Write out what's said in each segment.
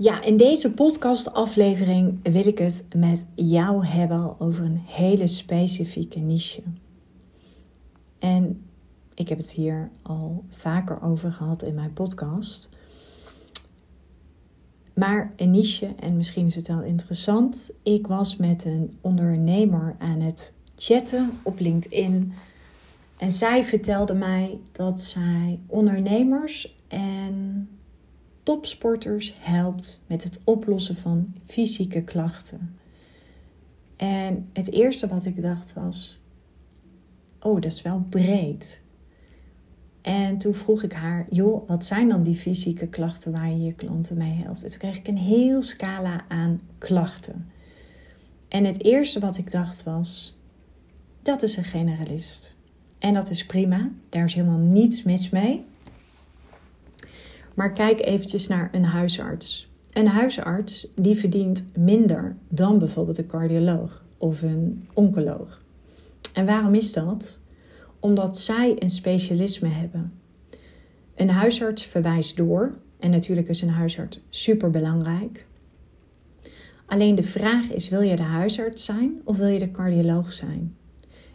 Ja, in deze podcastaflevering wil ik het met jou hebben over een hele specifieke niche. En ik heb het hier al vaker over gehad in mijn podcast. Maar een niche, en misschien is het wel interessant. Ik was met een ondernemer aan het chatten op LinkedIn. En zij vertelde mij dat zij ondernemers en topsporters helpt met het oplossen van fysieke klachten. En het eerste wat ik dacht was: Oh, dat is wel breed. En toen vroeg ik haar: Joh, wat zijn dan die fysieke klachten waar je je klanten mee helpt? En toen kreeg ik een heel scala aan klachten. En het eerste wat ik dacht was: Dat is een generalist. En dat is prima, daar is helemaal niets mis mee. Maar kijk eventjes naar een huisarts. Een huisarts die verdient minder dan bijvoorbeeld een cardioloog of een oncoloog. En waarom is dat? Omdat zij een specialisme hebben. Een huisarts verwijst door en natuurlijk is een huisarts super belangrijk. Alleen de vraag is: wil je de huisarts zijn of wil je de cardioloog zijn?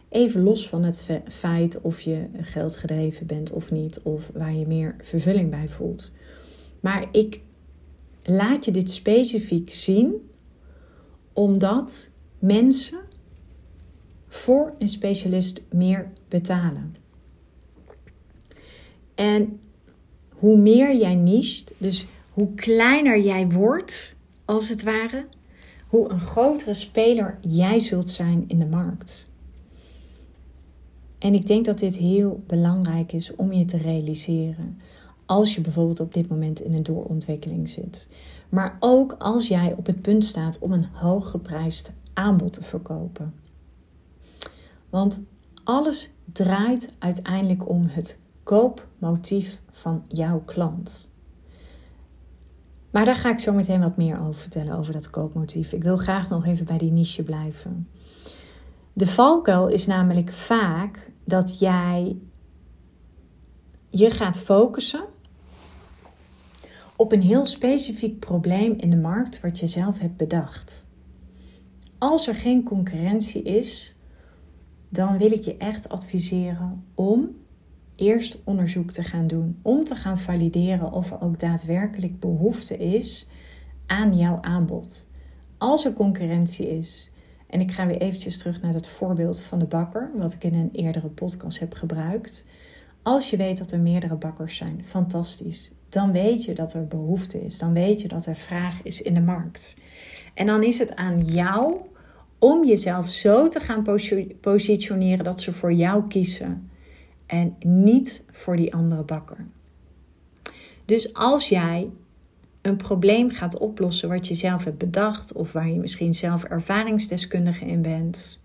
Even los van het feit of je geldgedreven bent of niet, of waar je meer vervulling bij voelt. Maar ik laat je dit specifiek zien omdat mensen voor een specialist meer betalen. En hoe meer jij nicht, dus hoe kleiner jij wordt, als het ware, hoe een grotere speler jij zult zijn in de markt. En ik denk dat dit heel belangrijk is om je te realiseren. Als je bijvoorbeeld op dit moment in een doorontwikkeling zit. Maar ook als jij op het punt staat om een hooggeprijsd aanbod te verkopen. Want alles draait uiteindelijk om het koopmotief van jouw klant. Maar daar ga ik zo meteen wat meer over vertellen, over dat koopmotief. Ik wil graag nog even bij die niche blijven. De valkuil is namelijk vaak dat jij je gaat focussen op een heel specifiek probleem in de markt wat je zelf hebt bedacht. Als er geen concurrentie is, dan wil ik je echt adviseren om eerst onderzoek te gaan doen. Om te gaan valideren of er ook daadwerkelijk behoefte is aan jouw aanbod. Als er concurrentie is, en ik ga weer eventjes terug naar het voorbeeld van de bakker, wat ik in een eerdere podcast heb gebruikt. Als je weet dat er meerdere bakkers zijn, fantastisch. Dan weet je dat er behoefte is. Dan weet je dat er vraag is in de markt. En dan is het aan jou om jezelf zo te gaan positioneren dat ze voor jou kiezen en niet voor die andere bakker. Dus als jij een probleem gaat oplossen wat je zelf hebt bedacht of waar je misschien zelf ervaringsdeskundige in bent,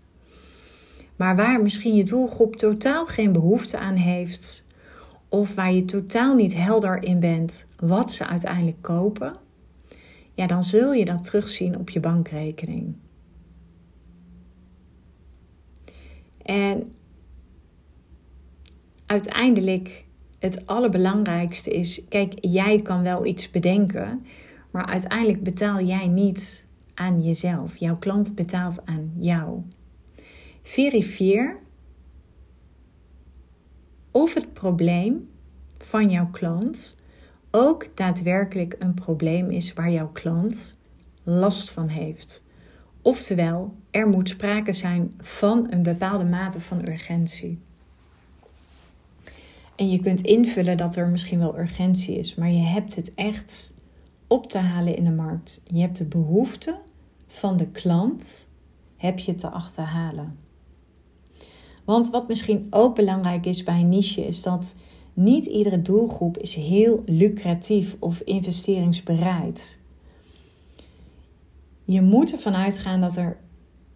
maar waar misschien je doelgroep totaal geen behoefte aan heeft of waar je totaal niet helder in bent wat ze uiteindelijk kopen, ja, dan zul je dat terugzien op je bankrekening. En uiteindelijk het allerbelangrijkste is, kijk, jij kan wel iets bedenken, maar uiteindelijk betaal jij niet aan jezelf. Jouw klant betaalt aan jou. Verifieer of het probleem van jouw klant ook daadwerkelijk een probleem is waar jouw klant last van heeft. Oftewel, er moet sprake zijn van een bepaalde mate van urgentie. En je kunt invullen dat er misschien wel urgentie is, maar je hebt het echt op te halen in de markt. Je hebt de behoefte van de klant, heb je te achterhalen. Want wat misschien ook belangrijk is bij een niche, is dat niet iedere doelgroep is heel lucratief of investeringsbereid. Je moet ervan uitgaan dat er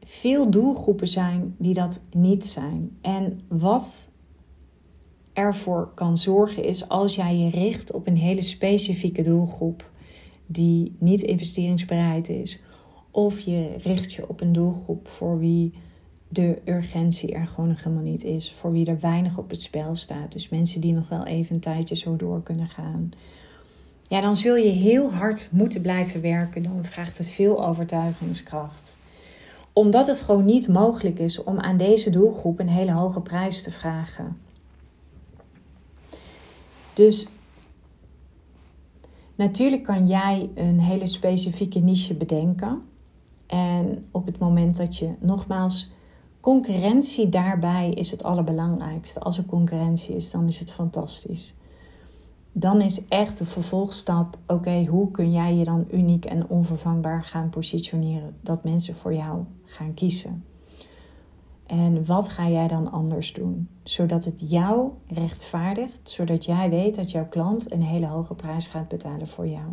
veel doelgroepen zijn die dat niet zijn. En wat ervoor kan zorgen is als jij je richt op een hele specifieke doelgroep die niet investeringsbereid is, of je richt je op een doelgroep voor wie de urgentie er gewoon nog helemaal niet is, voor wie er weinig op het spel staat. Dus mensen die nog wel even een tijdje zo door kunnen gaan. ja, dan zul je heel hard moeten blijven werken. Dan vraagt het veel overtuigingskracht. Omdat het gewoon niet mogelijk is om aan deze doelgroep een hele hoge prijs te vragen. Dus natuurlijk kan jij een hele specifieke niche bedenken. En op het moment dat je nogmaals concurrentie daarbij is het allerbelangrijkste. Als er concurrentie is, dan is het fantastisch. Dan is echt de vervolgstap: oké, hoe kun jij je dan uniek en onvervangbaar gaan positioneren? Dat mensen voor jou gaan kiezen. En wat ga jij dan anders doen? Zodat het jou rechtvaardigt, zodat jij weet dat jouw klant een hele hoge prijs gaat betalen voor jou.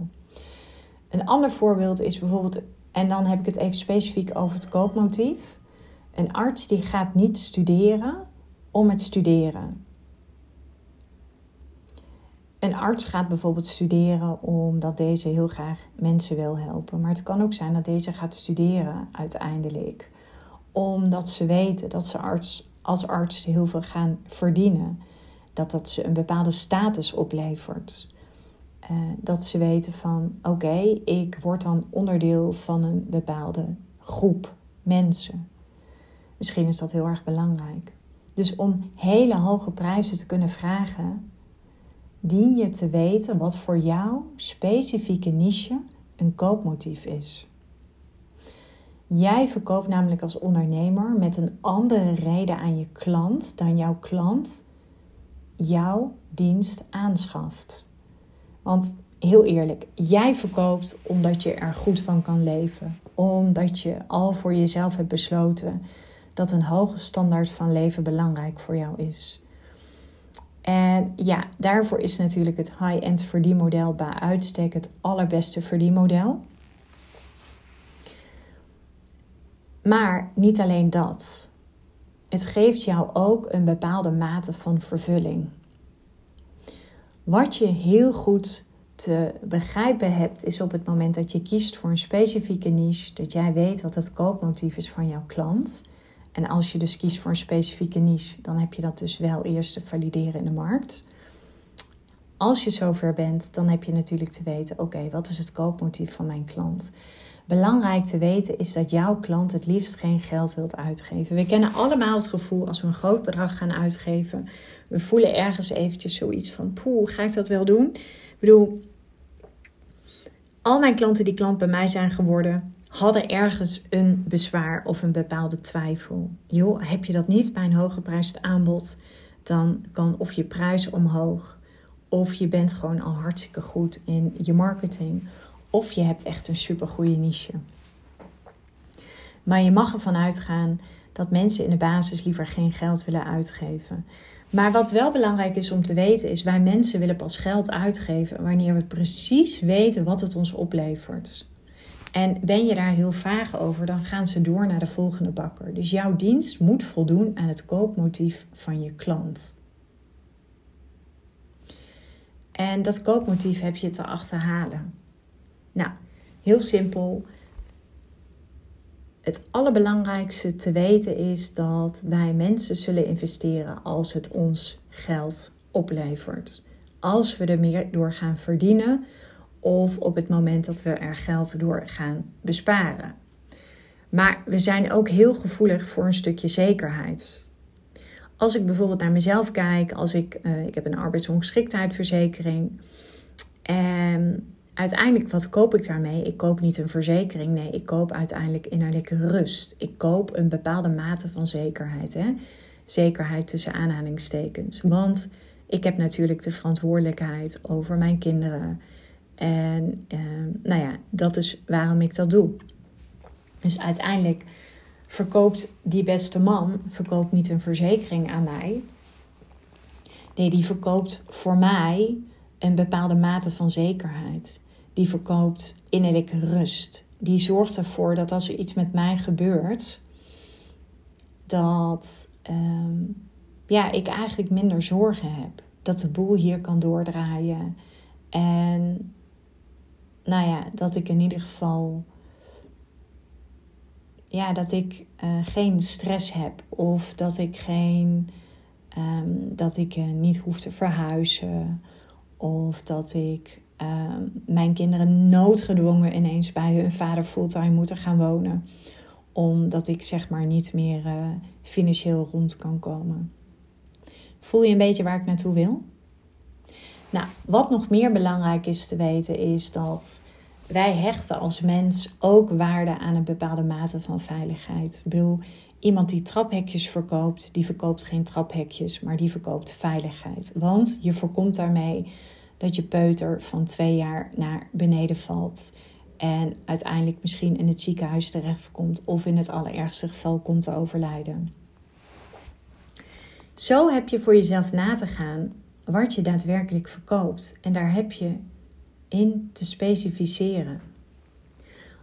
Een ander voorbeeld is bijvoorbeeld, en dan heb ik het even specifiek over het koopmotief. Een arts die gaat niet studeren om het studeren. Een arts gaat bijvoorbeeld studeren omdat deze heel graag mensen wil helpen. Maar het kan ook zijn dat deze gaat studeren uiteindelijk omdat ze weten dat ze arts, als arts heel veel gaan verdienen. Dat dat ze een bepaalde status oplevert. Uh, dat ze weten van oké, ik word dan onderdeel van een bepaalde groep mensen. Misschien is dat heel erg belangrijk. Dus om hele hoge prijzen te kunnen vragen, dien je te weten wat voor jouw specifieke niche een koopmotief is. Jij verkoopt namelijk als ondernemer met een andere reden aan je klant dan jouw klant jouw dienst aanschaft. Want heel eerlijk, jij verkoopt omdat je er goed van kan leven. Omdat je al voor jezelf hebt besloten dat een hoge standaard van leven belangrijk voor jou is. En ja, daarvoor is natuurlijk het high-end verdienmodel bij uitstek het allerbeste verdienmodel. Maar niet alleen dat. Het geeft jou ook een bepaalde mate van vervulling. Wat je heel goed te begrijpen hebt, is op het moment dat je kiest voor een specifieke niche, dat jij weet wat het koopmotief is van jouw klant. En als je dus kiest voor een specifieke niche, dan heb je dat dus wel eerst te valideren in de markt. Als je zover bent, dan heb je natuurlijk te weten: oké, wat is het koopmotief van mijn klant? Belangrijk te weten is dat jouw klant het liefst geen geld wilt uitgeven. We kennen allemaal het gevoel als we een groot bedrag gaan uitgeven. We voelen ergens eventjes zoiets van: poeh, ga ik dat wel doen? Ik bedoel, al mijn klanten die klant bij mij zijn geworden, hadden ergens een bezwaar of een bepaalde twijfel. Joh, heb je dat niet bij een hooggeprijsd aanbod, dan kan of je prijs omhoog, of je bent gewoon al hartstikke goed in je marketing of je hebt echt een supergoeie niche. Maar je mag ervan uitgaan dat mensen in de basis liever geen geld willen uitgeven. Maar wat wel belangrijk is om te weten is, wij mensen willen pas geld uitgeven wanneer we precies weten wat het ons oplevert. En ben je daar heel vaag over, dan gaan ze door naar de volgende bakker. Dus jouw dienst moet voldoen aan het koopmotief van je klant. En dat koopmotief heb je te achterhalen. Nou, heel simpel. Het allerbelangrijkste te weten is dat wij mensen zullen investeren als het ons geld oplevert. Als we er meer door gaan verdienen of op het moment dat we er geld door gaan besparen. Maar we zijn ook heel gevoelig voor een stukje zekerheid. Als ik bijvoorbeeld naar mezelf kijk, als ik, uh, ik heb een arbeidsongeschiktheidsverzekering en uiteindelijk, wat koop ik daarmee? Ik koop niet een verzekering. Nee, ik koop uiteindelijk innerlijke rust. Ik koop een bepaalde mate van zekerheid. Hè? Zekerheid tussen aanhalingstekens. Want ik heb natuurlijk de verantwoordelijkheid over mijn kinderen. En eh, nou ja, dat is waarom ik dat doe. Dus uiteindelijk verkoopt die beste man verkoopt niet een verzekering aan mij. Nee, die verkoopt voor mij een bepaalde mate van zekerheid die verkoopt innerlijke rust. Die zorgt ervoor dat als er iets met mij gebeurt, dat ehm, ja, ik eigenlijk minder zorgen heb. Dat de boel hier kan doordraaien. En nou ja, dat ik in ieder geval. Ja, dat ik uh, geen stress heb. Of dat ik geen. Um, dat ik uh, niet hoef te verhuizen. Of dat ik ehm, mijn kinderen noodgedwongen ineens bij hun vader fulltime moeten gaan wonen. Omdat ik zeg maar niet meer uh, financieel rond kan komen. Voel je een beetje waar ik naartoe wil? Nou, wat nog meer belangrijk is te weten is dat wij hechten als mens ook waarde aan een bepaalde mate van veiligheid. Ik bedoel, iemand die traphekjes verkoopt, die verkoopt geen traphekjes, maar die verkoopt veiligheid. Want je voorkomt daarmee dat je peuter van twee jaar naar beneden valt en uiteindelijk misschien in het ziekenhuis terechtkomt of in het allerergste geval komt te overlijden. Zo heb je voor jezelf na te gaan wat je daadwerkelijk verkoopt en daar heb je in te specificeren.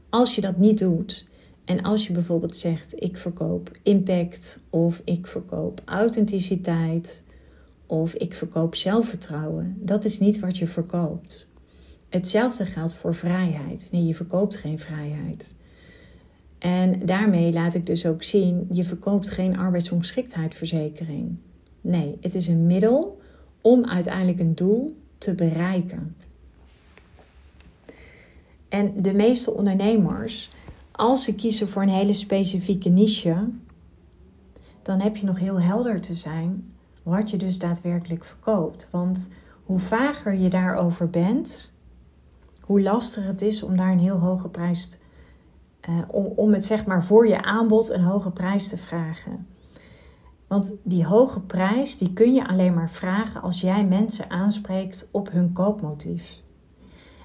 Als je dat niet doet en als je bijvoorbeeld zegt: ik verkoop impact of ik verkoop authenticiteit of ik verkoop zelfvertrouwen, dat is niet wat je verkoopt. Hetzelfde geldt voor vrijheid. Nee, je verkoopt geen vrijheid. En daarmee laat ik dus ook zien: je verkoopt geen arbeidsongeschiktheidsverzekering. Nee, het is een middel om uiteindelijk een doel te bereiken. En de meeste ondernemers, als ze kiezen voor een hele specifieke niche, dan heb je nog heel helder te zijn wat je dus daadwerkelijk verkoopt. Want hoe vager je daarover bent, hoe lastiger het is om daar een heel hoge prijs, uh, om, om het zeg maar voor je aanbod een hoge prijs te vragen. Want die hoge prijs die kun je alleen maar vragen als jij mensen aanspreekt op hun koopmotief.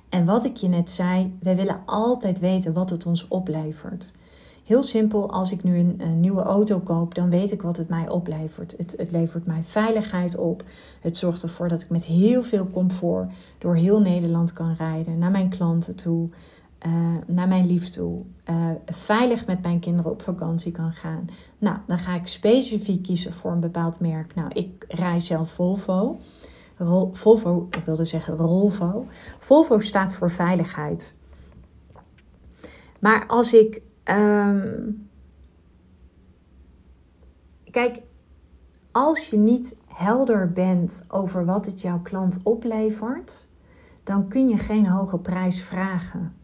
En wat ik je net zei, wij willen altijd weten wat het ons oplevert. Heel simpel, als ik nu een, nieuwe auto koop, dan weet ik wat het mij oplevert. Het, het, levert mij veiligheid op. Het zorgt ervoor dat ik met heel veel comfort door heel Nederland kan rijden, naar mijn klanten toe, uh, naar mijn lief toe. Uh, veilig met mijn kinderen op vakantie kan gaan. Nou, dan ga ik specifiek kiezen voor een bepaald merk. Nou, ik rij zelf Volvo. Volvo, ik wilde zeggen Rolvo. Volvo staat voor veiligheid. Maar als ik. Um, kijk, als je niet helder bent over wat het jouw klant oplevert, dan kun je geen hoge prijs vragen.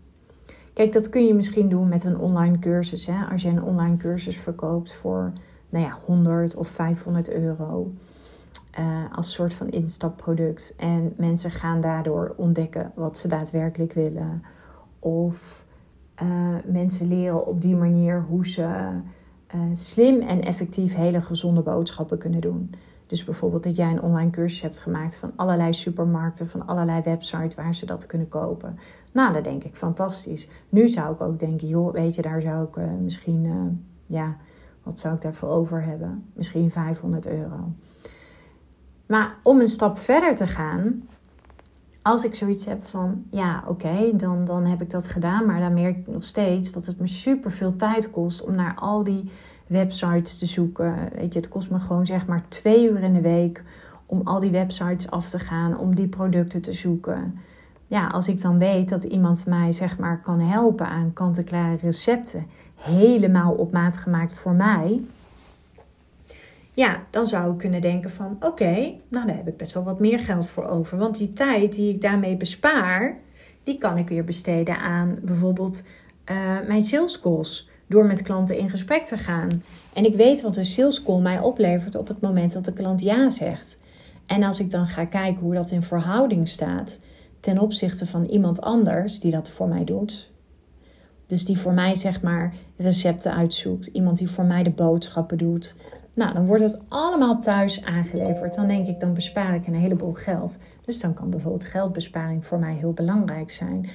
Kijk, dat kun je misschien doen met een online cursus. Hè? Als je een online cursus verkoopt voor nou ja, 100 of 500 euro. Uh, als soort van instapproduct. En mensen gaan daardoor ontdekken wat ze daadwerkelijk willen. Of uh, mensen leren op die manier hoe ze uh, slim en effectief hele gezonde boodschappen kunnen doen. Dus bijvoorbeeld dat jij een online cursus hebt gemaakt van allerlei supermarkten, van allerlei websites waar ze dat kunnen kopen. Nou, dan denk ik fantastisch. Nu zou ik ook denken, joh, weet je, daar zou ik uh, misschien, uh, ja, wat zou ik daarvoor over hebben? Misschien 500 euro. Maar om een stap verder te gaan, als ik zoiets heb van, ja, oké, dan, dan heb ik dat gedaan, maar dan merk ik nog steeds dat het me super veel tijd kost om naar al die websites te zoeken. Weet je, het kost me gewoon zeg maar twee uur in de week om al die websites af te gaan, om die producten te zoeken. Ja, als ik dan weet dat iemand mij zeg maar kan helpen aan kant-en-klare recepten, helemaal op maat gemaakt voor mij. Ja, dan zou ik kunnen denken van oké, nou daar heb ik best wel wat meer geld voor over. Want die tijd die ik daarmee bespaar, die kan ik weer besteden aan bijvoorbeeld uh, mijn sales calls door met klanten in gesprek te gaan. En ik weet wat een sales call mij oplevert op het moment dat de klant ja zegt. En als ik dan ga kijken hoe dat in verhouding staat ten opzichte van iemand anders die dat voor mij doet. Dus die voor mij zeg maar recepten uitzoekt, iemand die voor mij de boodschappen doet. Nou, dan wordt het allemaal thuis aangeleverd. Dan denk ik, dan bespaar ik een heleboel geld. Dus dan kan bijvoorbeeld geldbesparing voor mij heel belangrijk zijn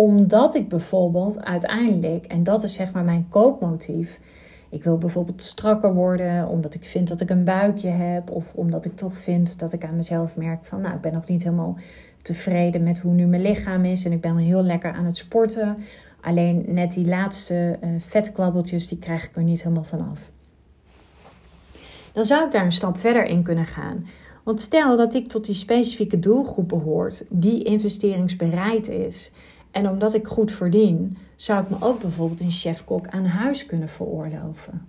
omdat ik bijvoorbeeld uiteindelijk, en dat is zeg maar mijn koopmotief. Ik wil bijvoorbeeld strakker worden omdat ik vind dat ik een buikje heb. Of omdat ik toch vind dat ik aan mezelf merk van nou, ik ben nog niet helemaal tevreden met hoe nu mijn lichaam is. En ik ben heel lekker aan het sporten. Alleen net die laatste uh, vetkwabbeltjes, die krijg ik er niet helemaal vanaf. Dan zou ik daar een stap verder in kunnen gaan. Want stel dat ik tot die specifieke doelgroep behoort die investeringsbereid is en omdat ik goed verdien, zou ik me ook bijvoorbeeld een chefkok aan huis kunnen veroorloven.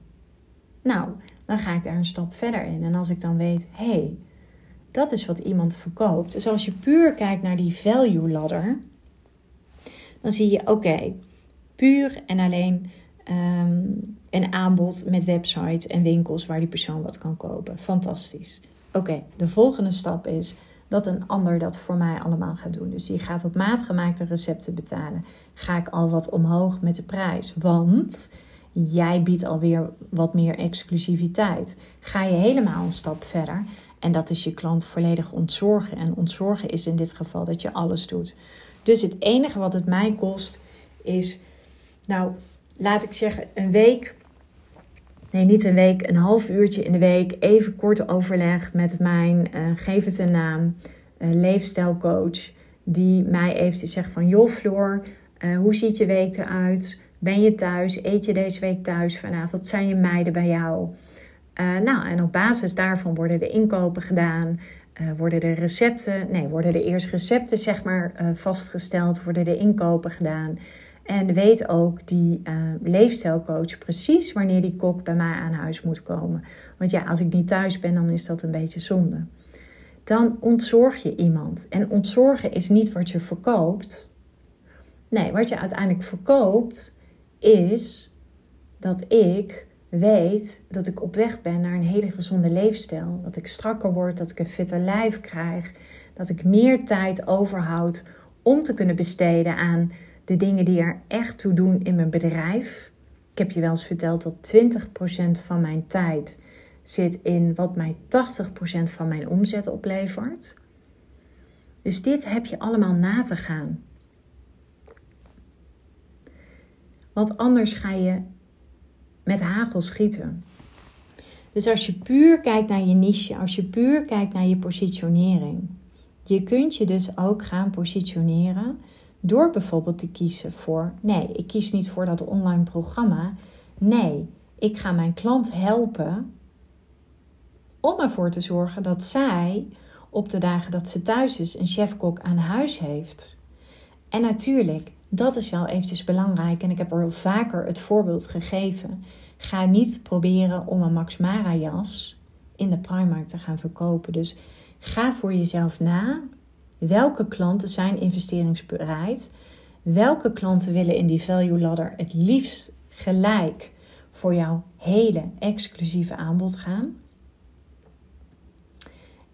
Nou, dan ga ik daar een stap verder in. En als ik dan weet, hé, hey, Dat is wat iemand verkoopt. Dus als je puur kijkt naar die value ladder, dan zie je oké, puur en alleen ehm, een aanbod met websites en winkels waar die persoon wat kan kopen. Fantastisch. Oké, de volgende stap is dat een ander dat voor mij allemaal gaat doen. Dus die gaat op maat gemaakte recepten betalen. Ga ik al wat omhoog met de prijs? Want jij biedt alweer wat meer exclusiviteit. Ga je helemaal een stap verder en dat is je klant volledig ontzorgen. En ontzorgen is in dit geval dat je alles doet. Dus het enige wat het mij kost is, nou, laat ik zeggen, een week. Nee, niet een week, een half uurtje in de week. Even kort overleg met mijn, uh, geef het een naam, uh, leefstijlcoach. Die mij eventjes zegt van, joh Floor, uh, hoe ziet je week eruit? Ben je thuis? Eet je deze week thuis vanavond? Zijn je meiden bij jou? Nou, en op basis daarvan worden de inkopen gedaan. Worden de recepten, nee, worden de eerste recepten zeg maar vastgesteld, worden de inkopen gedaan. En weet ook die leefstijlcoach precies wanneer die kok bij mij aan huis moet komen. Want ja, als ik niet thuis ben, dan is dat een beetje zonde. Dan ontzorg je iemand. En ontzorgen is niet wat je verkoopt. Nee, wat je uiteindelijk verkoopt is dat ik weet dat ik op weg ben naar een hele gezonde leefstijl. Dat ik strakker word, dat ik een fitter lijf krijg. Dat ik meer tijd overhoud om te kunnen besteden aan de dingen die er echt toe doen in mijn bedrijf. Ik heb je wel eens verteld dat 20% van mijn tijd zit in wat mij 80% van mijn omzet oplevert. Dus dit heb je allemaal na te gaan. Want anders ga je met hagel schieten. Dus als je puur kijkt naar je niche, als je puur kijkt naar je positionering, je kunt je dus ook gaan positioneren door bijvoorbeeld te kiezen voor: nee, ik kies niet voor dat online programma. Nee, ik ga mijn klant helpen om ervoor te zorgen dat zij op de dagen dat ze thuis is een chefkok aan huis heeft. En natuurlijk, dat is wel eventjes belangrijk en ik heb er vaker het voorbeeld gegeven. Ga niet proberen om een Max Mara jas in de Primark te gaan verkopen. Dus ga voor jezelf na. Welke klanten zijn investeringsbereid? Welke klanten willen in die value ladder het liefst gelijk voor jouw hele exclusieve aanbod gaan?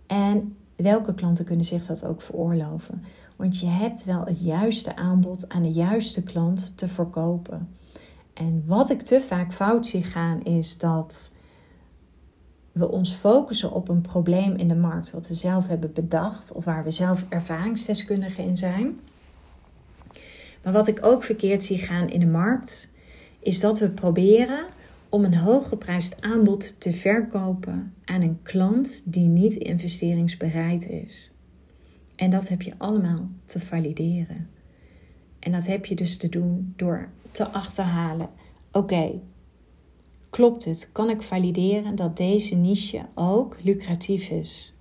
En welke klanten kunnen zich dat ook veroorloven? Want je hebt wel het juiste aanbod aan de juiste klant te verkopen. En wat ik te vaak fout zie gaan is dat we ons focussen op een probleem in de markt wat we zelf hebben bedacht of waar we zelf ervaringsdeskundigen in zijn. Maar wat ik ook verkeerd zie gaan in de markt is dat we proberen om een hooggeprijsd aanbod te verkopen aan een klant die niet investeringsbereid is. En dat heb je allemaal te valideren. En dat heb je dus te doen door te achterhalen. Oké, klopt het? Kan ik valideren dat deze niche ook lucratief is?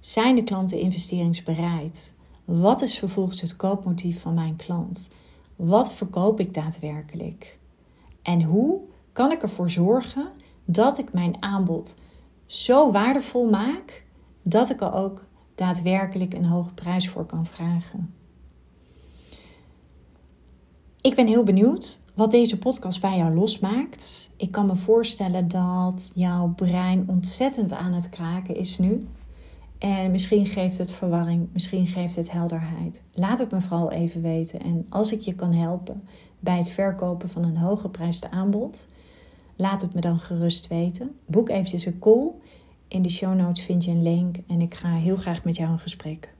Zijn de klanten investeringsbereid? Wat is vervolgens het koopmotief van mijn klant? Wat verkoop ik daadwerkelijk? En hoe kan ik ervoor zorgen dat ik mijn aanbod zo waardevol maak dat ik er ook daadwerkelijk een hoge prijs voor kan vragen? Ik ben heel benieuwd wat deze podcast bij jou losmaakt. Ik kan me voorstellen dat jouw brein ontzettend aan het kraken is nu. En misschien geeft het verwarring, misschien geeft het helderheid. Laat het me vooral even weten. En als ik je kan helpen bij het verkopen van een hooggeprijsde aanbod, laat het me dan gerust weten. Boek eventjes een call. In de show notes vind je een link en ik ga heel graag met jou in gesprek.